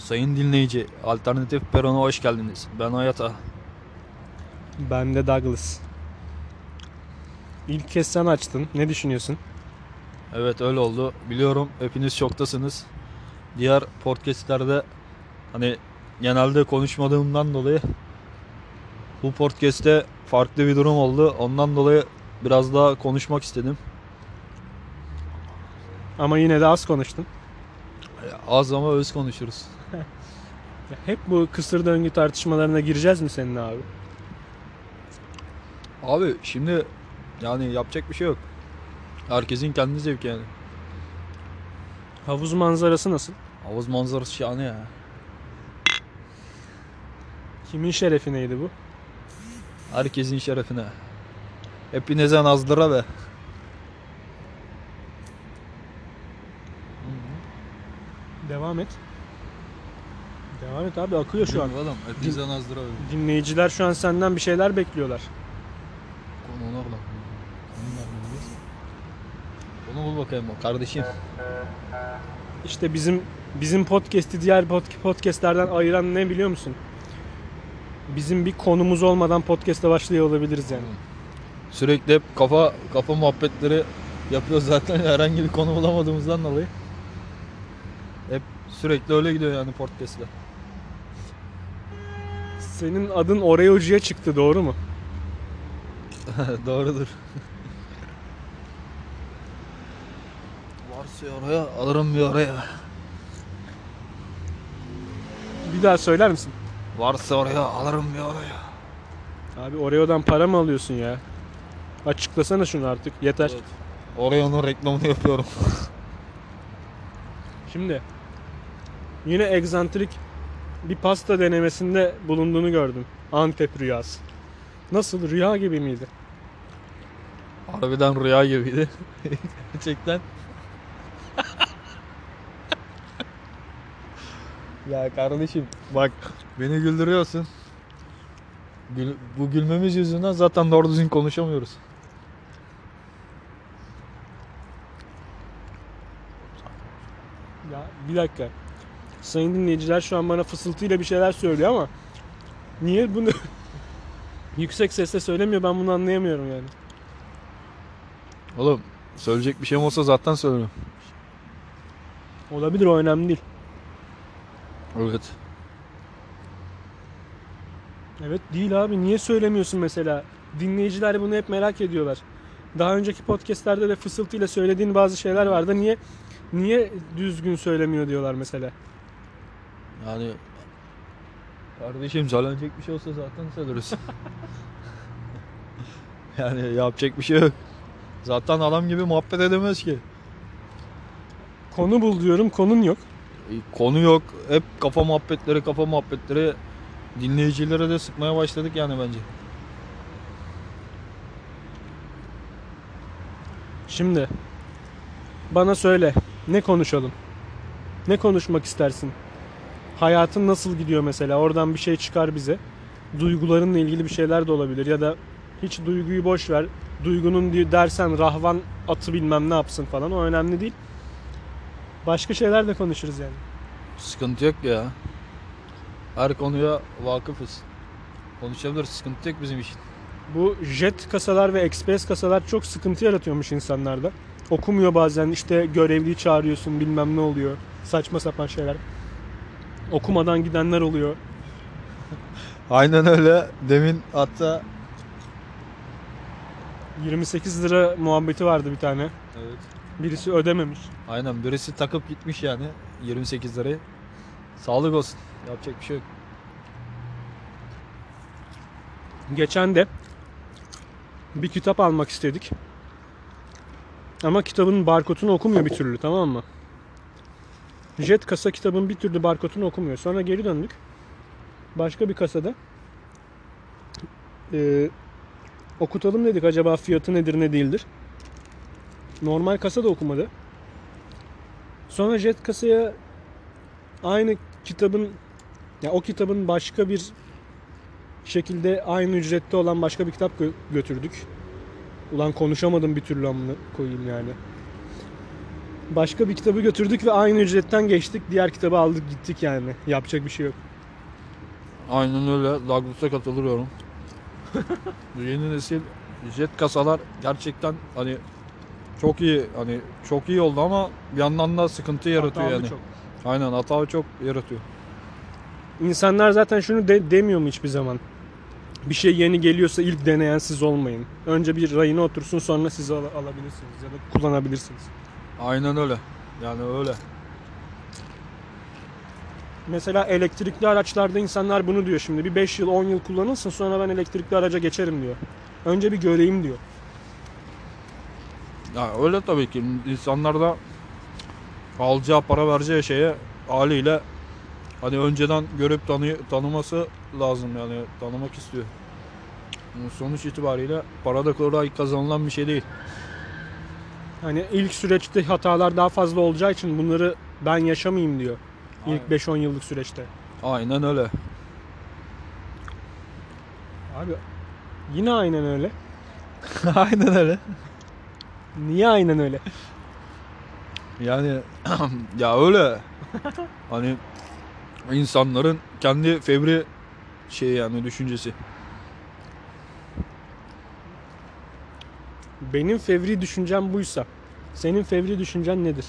Sayın dinleyici, Alternatif Peron'a hoş geldiniz. Ben Hayata. Ben de Douglas. İlk kez sen açtın. Ne düşünüyorsun? Evet öyle oldu. Biliyorum hepiniz şoktasınız. Diğer podcastlerde hani genelde konuşmadığımdan dolayı bu podcast'te farklı bir durum oldu. Ondan dolayı biraz daha konuşmak istedim. Ama yine de az konuştun. Az ama öz konuşuruz. Hep bu kısır döngü tartışmalarına gireceğiz mi seninle abi? Abi şimdi yani yapacak bir şey yok. Herkesin kendi zevki yani. Havuz manzarası nasıl? Havuz manzarası şahane ya. Kimin şerefineydi bu? Herkesin şerefine. Hepinize nazdıra be. Devam et. Devam et abi akıyor şu an. Oğlum be. Dinleyiciler şu an senden bir şeyler bekliyorlar. Konu ona bak. Konu bul bakayım o kardeşim. İşte bizim bizim podcast'i diğer pod- podcast'lerden ayıran ne biliyor musun? Bizim bir konumuz olmadan podcast'e başlıyor olabiliriz yani. Sürekli hep kafa kafa muhabbetleri yapıyoruz zaten herhangi bir konu bulamadığımızdan dolayı. Hep sürekli öyle gidiyor yani podcast'ler. Senin adın Oreo'cuya çıktı doğru mu? Doğrudur. Varsa oraya alırım bir oraya. Bir daha söyler misin? Varsa oraya alırım bir oraya. Abi Oreo'dan para mı alıyorsun ya? Açıklasana şunu artık yeter. Evet. Oraya onun reklamını yapıyorum. Şimdi yine egzantrik bir pasta denemesinde bulunduğunu gördüm. Antep rüyası. Nasıl rüya gibi miydi? Harbiden rüya gibiydi. Gerçekten. ya kardeşim bak beni güldürüyorsun. Gül- bu gülmemiz yüzünden zaten doğru düzgün konuşamıyoruz. Ya bir dakika. Sayın dinleyiciler şu an bana fısıltıyla bir şeyler söylüyor ama niye bunu yüksek sesle söylemiyor ben bunu anlayamıyorum yani. Oğlum söyleyecek bir şeyim olsa zaten söylerim. Olabilir o önemli değil. Evet. Evet değil abi niye söylemiyorsun mesela? Dinleyiciler bunu hep merak ediyorlar. Daha önceki podcastlerde de fısıltıyla söylediğin bazı şeyler vardı. Niye niye düzgün söylemiyor diyorlar mesela. Yani kardeşim söylenecek bir şey olsa zaten söyleriz. yani yapacak bir şey yok. Zaten adam gibi muhabbet edemez ki. Konu bul diyorum konun yok. E, Konu yok. Hep kafa muhabbetleri, kafa muhabbetleri dinleyicilere de sıkmaya başladık yani bence. Şimdi bana söyle ne konuşalım? Ne konuşmak istersin? Hayatın nasıl gidiyor mesela? Oradan bir şey çıkar bize. Duygularınla ilgili bir şeyler de olabilir ya da hiç duyguyu boş ver. Duygunun diye dersen rahvan atı bilmem ne yapsın falan o önemli değil. Başka şeyler de konuşuruz yani. Sıkıntı yok ya. Her konuya vakıfız. Konuşabiliriz. Sıkıntı yok bizim için. Bu jet kasalar ve express kasalar çok sıkıntı yaratıyormuş insanlarda. Okumuyor bazen işte görevliyi çağırıyorsun bilmem ne oluyor. Saçma sapan şeyler. Okumadan gidenler oluyor. Aynen öyle. Demin hatta 28 lira muhabbeti vardı bir tane. Evet. Birisi ödememiş. Aynen birisi takıp gitmiş yani 28 lirayı. Sağlık olsun. Yapacak bir şey yok. Geçen de bir kitap almak istedik. Ama kitabın barkodunu okumuyor bir türlü tamam mı? Jet kasa kitabın bir türlü barkodunu okumuyor. Sonra geri döndük. Başka bir kasada Ee, okutalım dedik acaba fiyatı nedir ne değildir. Normal kasa da okumadı. Sonra jet kasaya aynı kitabın ya o kitabın başka bir şekilde aynı ücrette olan başka bir kitap gö- götürdük. Ulan konuşamadım bir türlü amına koyayım yani. Başka bir kitabı götürdük ve aynı ücretten geçtik. Diğer kitabı aldık gittik yani. Yapacak bir şey yok. Aynen öyle. Douglas'a katılıyorum. Bu yeni nesil jet kasalar gerçekten hani çok iyi hani çok iyi oldu ama bir yandan da sıkıntı yaratıyor Hatalı yani. çok. Aynen hata çok yaratıyor. İnsanlar zaten şunu de- demiyor mu hiçbir zaman? Bir şey yeni geliyorsa ilk deneyen siz olmayın. Önce bir rayına otursun sonra siz al- alabilirsiniz ya da kullanabilirsiniz. Aynen öyle. Yani öyle. Mesela elektrikli araçlarda insanlar bunu diyor şimdi. Bir 5 yıl 10 yıl kullanılsın sonra ben elektrikli araca geçerim diyor. Önce bir göreyim diyor. Ya öyle tabii ki. İnsanlar da alacağı para vereceği şeye haliyle hani önceden görüp tanı tanıması lazım yani tanımak istiyor. Sonuç itibariyle para da kolay kazanılan bir şey değil. Hani ilk süreçte hatalar daha fazla olacağı için bunları ben yaşamayayım diyor. İlk Aynen. 5-10 yıllık süreçte. Aynen öyle. Abi yine aynen öyle. Aynen öyle. Niye aynen öyle? Yani ya öyle. hani insanların kendi fevri şey yani düşüncesi. Benim fevri düşüncem buysa senin fevri düşüncen nedir?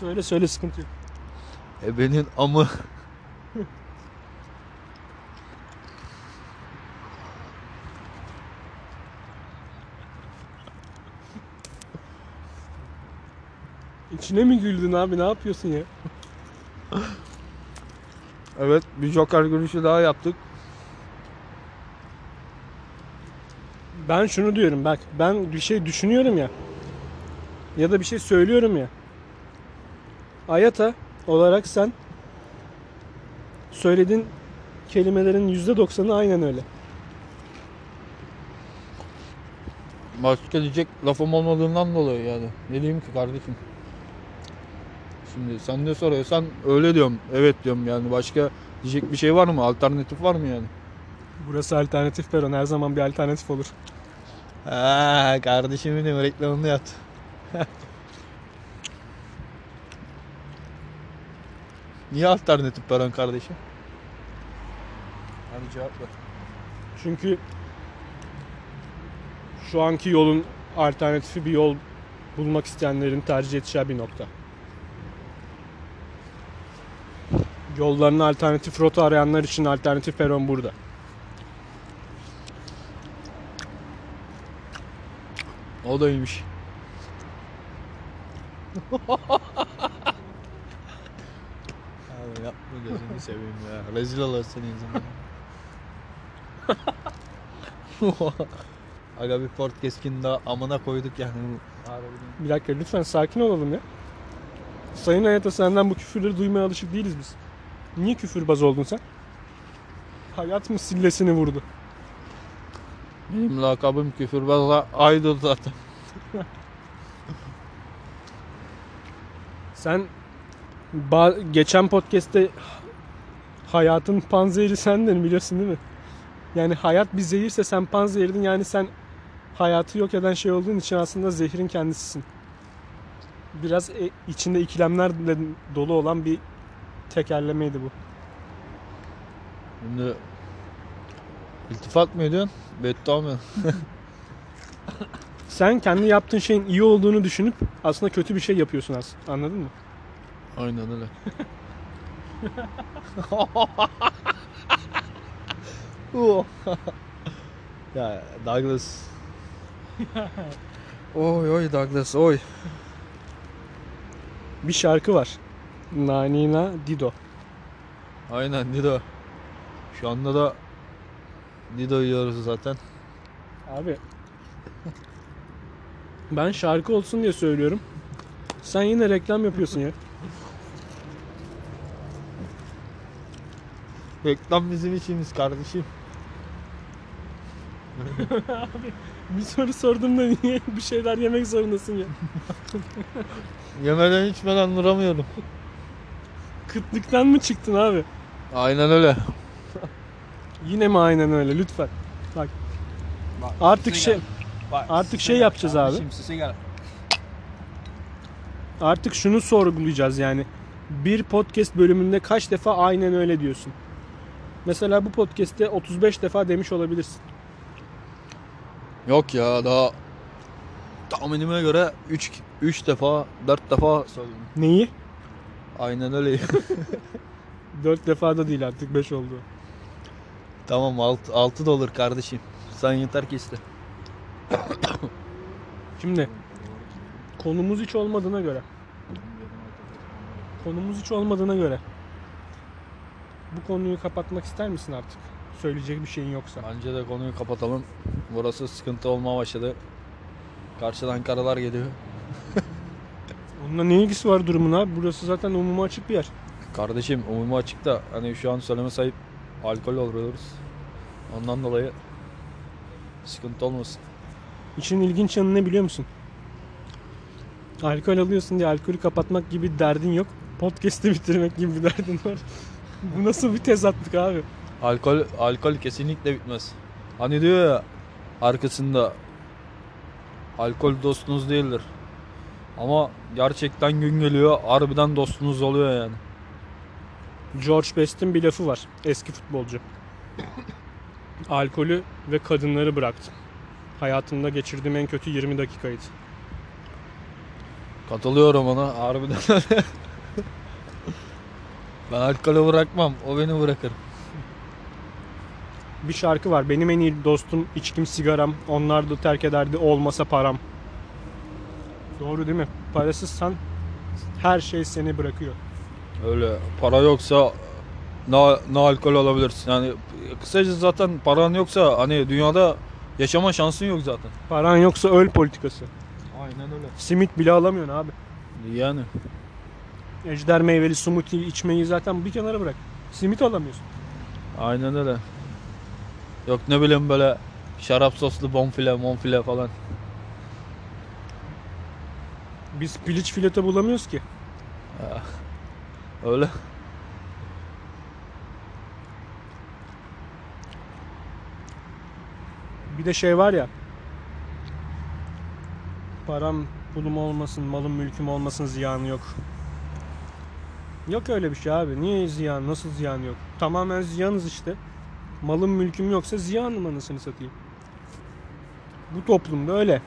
Söyle söyle sıkıntı yok. Ebenin amı. İçine mi güldün abi ne yapıyorsun ya? Evet bir Joker görüşü daha yaptık. Ben şunu diyorum bak ben bir şey düşünüyorum ya ya da bir şey söylüyorum ya. Ayata olarak sen söylediğin kelimelerin %90'ı aynen öyle. Başka diyecek lafım olmadığından dolayı yani. Ne diyeyim ki kardeşim? Şimdi sen ne soruyorsan öyle diyorum. Evet diyorum yani. Başka diyecek bir şey var mı? Alternatif var mı yani? Burası alternatif peron her zaman bir alternatif olur. Ha kardeşimin de reklamını yap. Niye alternatif paran kardeşim? Hadi cevap ver. Çünkü şu anki yolun alternatifi bir yol bulmak isteyenlerin tercih edeceği bir nokta. Yollarına alternatif rota arayanlar için alternatif peron burada. O da iyiymiş. Abi yapma gözünü seveyim ya. Rezil olursun yüzünden. Aga bir Ford keskin daha amına koyduk yani. Bir dakika lütfen sakin olalım ya. Sayın Hayata senden bu küfürleri duymaya alışık değiliz biz. Niye küfürbaz oldun sen? Hayat mı sillesini vurdu? Benim lakabım küfürbazla Aydın zaten. Sen geçen podcast'te hayatın panzehiri sendin biliyorsun değil mi? Yani hayat bir zehirse sen panzehirdin yani sen hayatı yok eden şey olduğun için aslında zehrin kendisisin. Biraz e- içinde ikilemlerle dolu olan bir tekerlemeydi bu. Şimdi iltifat mı ediyorsun? Beddua mı? Sen kendi yaptığın şeyin iyi olduğunu düşünüp aslında kötü bir şey yapıyorsun aslında. Anladın mı? Aynen öyle. ya Douglas. oy oy Douglas oy. Bir şarkı var. Nanina Dido. Aynen Dido. Şu anda da Dido yiyoruz zaten. Abi ben şarkı olsun diye söylüyorum. Sen yine reklam yapıyorsun ya. Reklam bizim içimiz kardeşim. Bir soru sordum da niye bir şeyler yemek zorundasın ya? Yemeden içmeden duramıyordum. Kıtlıktan mı çıktın abi? Aynen öyle. Yine mi aynen öyle lütfen. Bak. Artık şey Artık şey yapacağız abi. Şimdi sigara. Artık şunu sorgulayacağız yani. Bir podcast bölümünde kaç defa aynen öyle diyorsun? Mesela bu podcast'te 35 defa demiş olabilirsin. Yok ya daha tahminime göre 3 3 defa 4 defa söyledim. Neyi? Aynen öyle. 4 defa da değil artık 5 oldu. Tamam 6 6 da olur kardeşim. Sen yeter ki iste. Şimdi konumuz hiç olmadığına göre konumuz hiç olmadığına göre bu konuyu kapatmak ister misin artık? Söyleyecek bir şeyin yoksa. Bence de konuyu kapatalım. Burası sıkıntı olmaya başladı. Karşıdan karalar geliyor. Onunla ne ilgisi var durumun abi? Burası zaten umuma açık bir yer. Kardeşim umumi açık da hani şu an söyleme sahip alkol oluyoruz. Ondan dolayı sıkıntı olmasın. İşin ilginç yanı ne biliyor musun? Alkol alıyorsun diye alkolü kapatmak gibi bir derdin yok. Podcast'i bitirmek gibi bir derdin var. Bu nasıl bir tezatlık abi? Alkol alkol kesinlikle bitmez. Hani diyor ya arkasında alkol dostunuz değildir. Ama gerçekten gün geliyor harbiden dostunuz oluyor yani. George Best'in bir lafı var. Eski futbolcu. Alkolü ve kadınları bıraktım. Hayatımda geçirdiğim en kötü 20 dakikaydı. Katılıyorum ona harbiden ben alkolü bırakmam o beni bırakır. Bir şarkı var. Benim en iyi dostum içkim sigaram. Onlar da terk ederdi olmasa param. Doğru değil mi? Parasızsan her şey seni bırakıyor. Öyle para yoksa ne, ne alkol alabilirsin. Yani kısaca zaten paran yoksa hani dünyada yaşama şansın yok zaten. Paran yoksa öl politikası. Aynen öyle. Simit bile alamıyorsun abi. Yani Ejder meyveli smoothie içmeyi zaten bir kenara bırak. Simit alamıyorsun. aynen öyle. Yok ne bileyim böyle şarap soslu bonfile monfile falan. Biz piliç fileto bulamıyoruz ki. Öyle. Bir de şey var ya. Param pulum olmasın, malım mülküm olmasın ziyanı yok. Yok öyle bir şey abi. Niye ziyan? Nasıl ziyan yok? Tamamen ziyanız işte. Malım mülküm yoksa ziyanım anasını satayım. Bu toplumda öyle.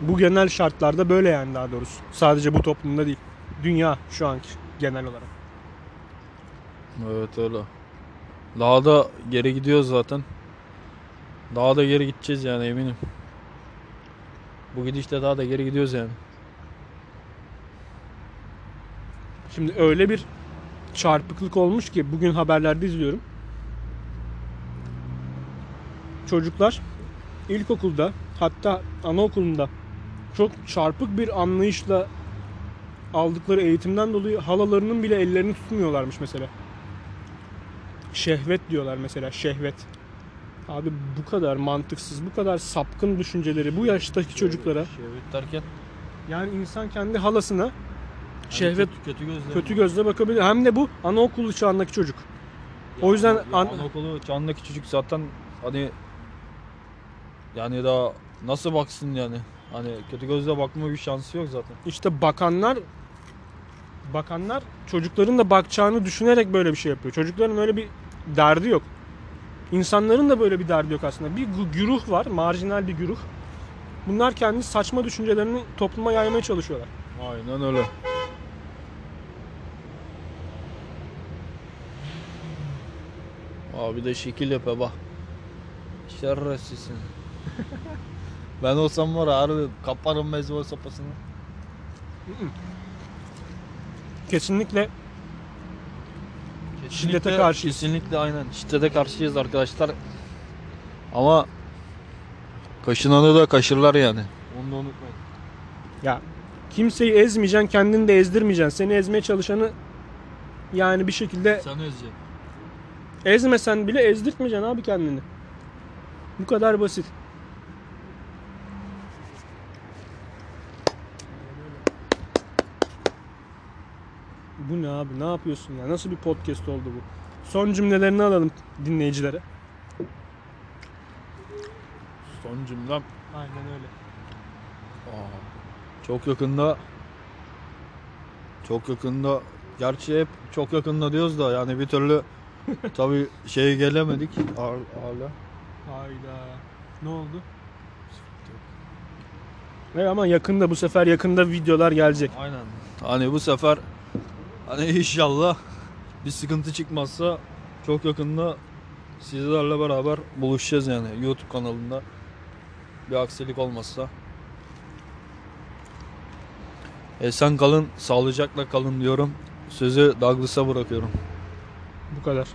Bu genel şartlarda böyle yani daha doğrusu. Sadece bu toplumda değil. Dünya şu anki genel olarak. Evet öyle. Daha da geri gidiyoruz zaten. Daha da geri gideceğiz yani eminim. Bu gidişte daha da geri gidiyoruz yani. Şimdi öyle bir çarpıklık olmuş ki bugün haberlerde izliyorum. Çocuklar ilkokulda hatta anaokulunda çok çarpık bir anlayışla aldıkları eğitimden dolayı halalarının bile ellerini tutmuyorlarmış mesela. Şehvet diyorlar mesela şehvet. Abi bu kadar mantıksız, bu kadar sapkın düşünceleri bu yaştaki çocuklara Şehvet derken yani insan kendi halasına şehvet kötü, kötü gözle. kötü gözle bakabilir. Hem de bu anaokulu çağındaki çocuk. O yüzden Ya an- anaokulu çağındaki çocuk zaten hani yani daha nasıl baksın yani? Hani kötü gözle bakma bir şansı yok zaten. işte bakanlar bakanlar çocukların da bakacağını düşünerek böyle bir şey yapıyor. Çocukların öyle bir derdi yok. İnsanların da böyle bir derdi yok aslında. Bir gü- güruh var, marjinal bir güruh. Bunlar kendi saçma düşüncelerini topluma yaymaya çalışıyorlar. Aynen öyle. Abi de şekil yapıyor bak. Şerefsizsin. ben olsam var ya harbi kaparım mezba sopasını. Kesinlikle Şiddete Kesinlikle- karşıyız. Kesinlikle aynen. Şiddete karşıyız arkadaşlar. Ama kaşınanı da kaşırlar yani. Onu da unutmayın. ya kimseyi ezmeyeceksin, kendini de ezdirmeyeceksin. Seni ezmeye çalışanı yani bir şekilde Sen özce. Ezmesen bile ezdirtmeyeceksin abi kendini. Bu kadar basit. Bu ne abi? Ne yapıyorsun ya? Nasıl bir podcast oldu bu? Son cümlelerini alalım dinleyicilere. Son cümlem. Aynen öyle. Aa, çok yakında çok yakında gerçi hep çok yakında diyoruz da yani bir türlü tabi şeye gelemedik hala. Hayda. Ne oldu? Evet ama yakında bu sefer yakında videolar gelecek. Aynen. Hani bu sefer hani inşallah bir sıkıntı çıkmazsa çok yakında sizlerle beraber buluşacağız yani YouTube kanalında. Bir aksilik olmazsa. Esen kalın, sağlıcakla kalın diyorum. Sözü Douglas'a bırakıyorum. Bu kadar.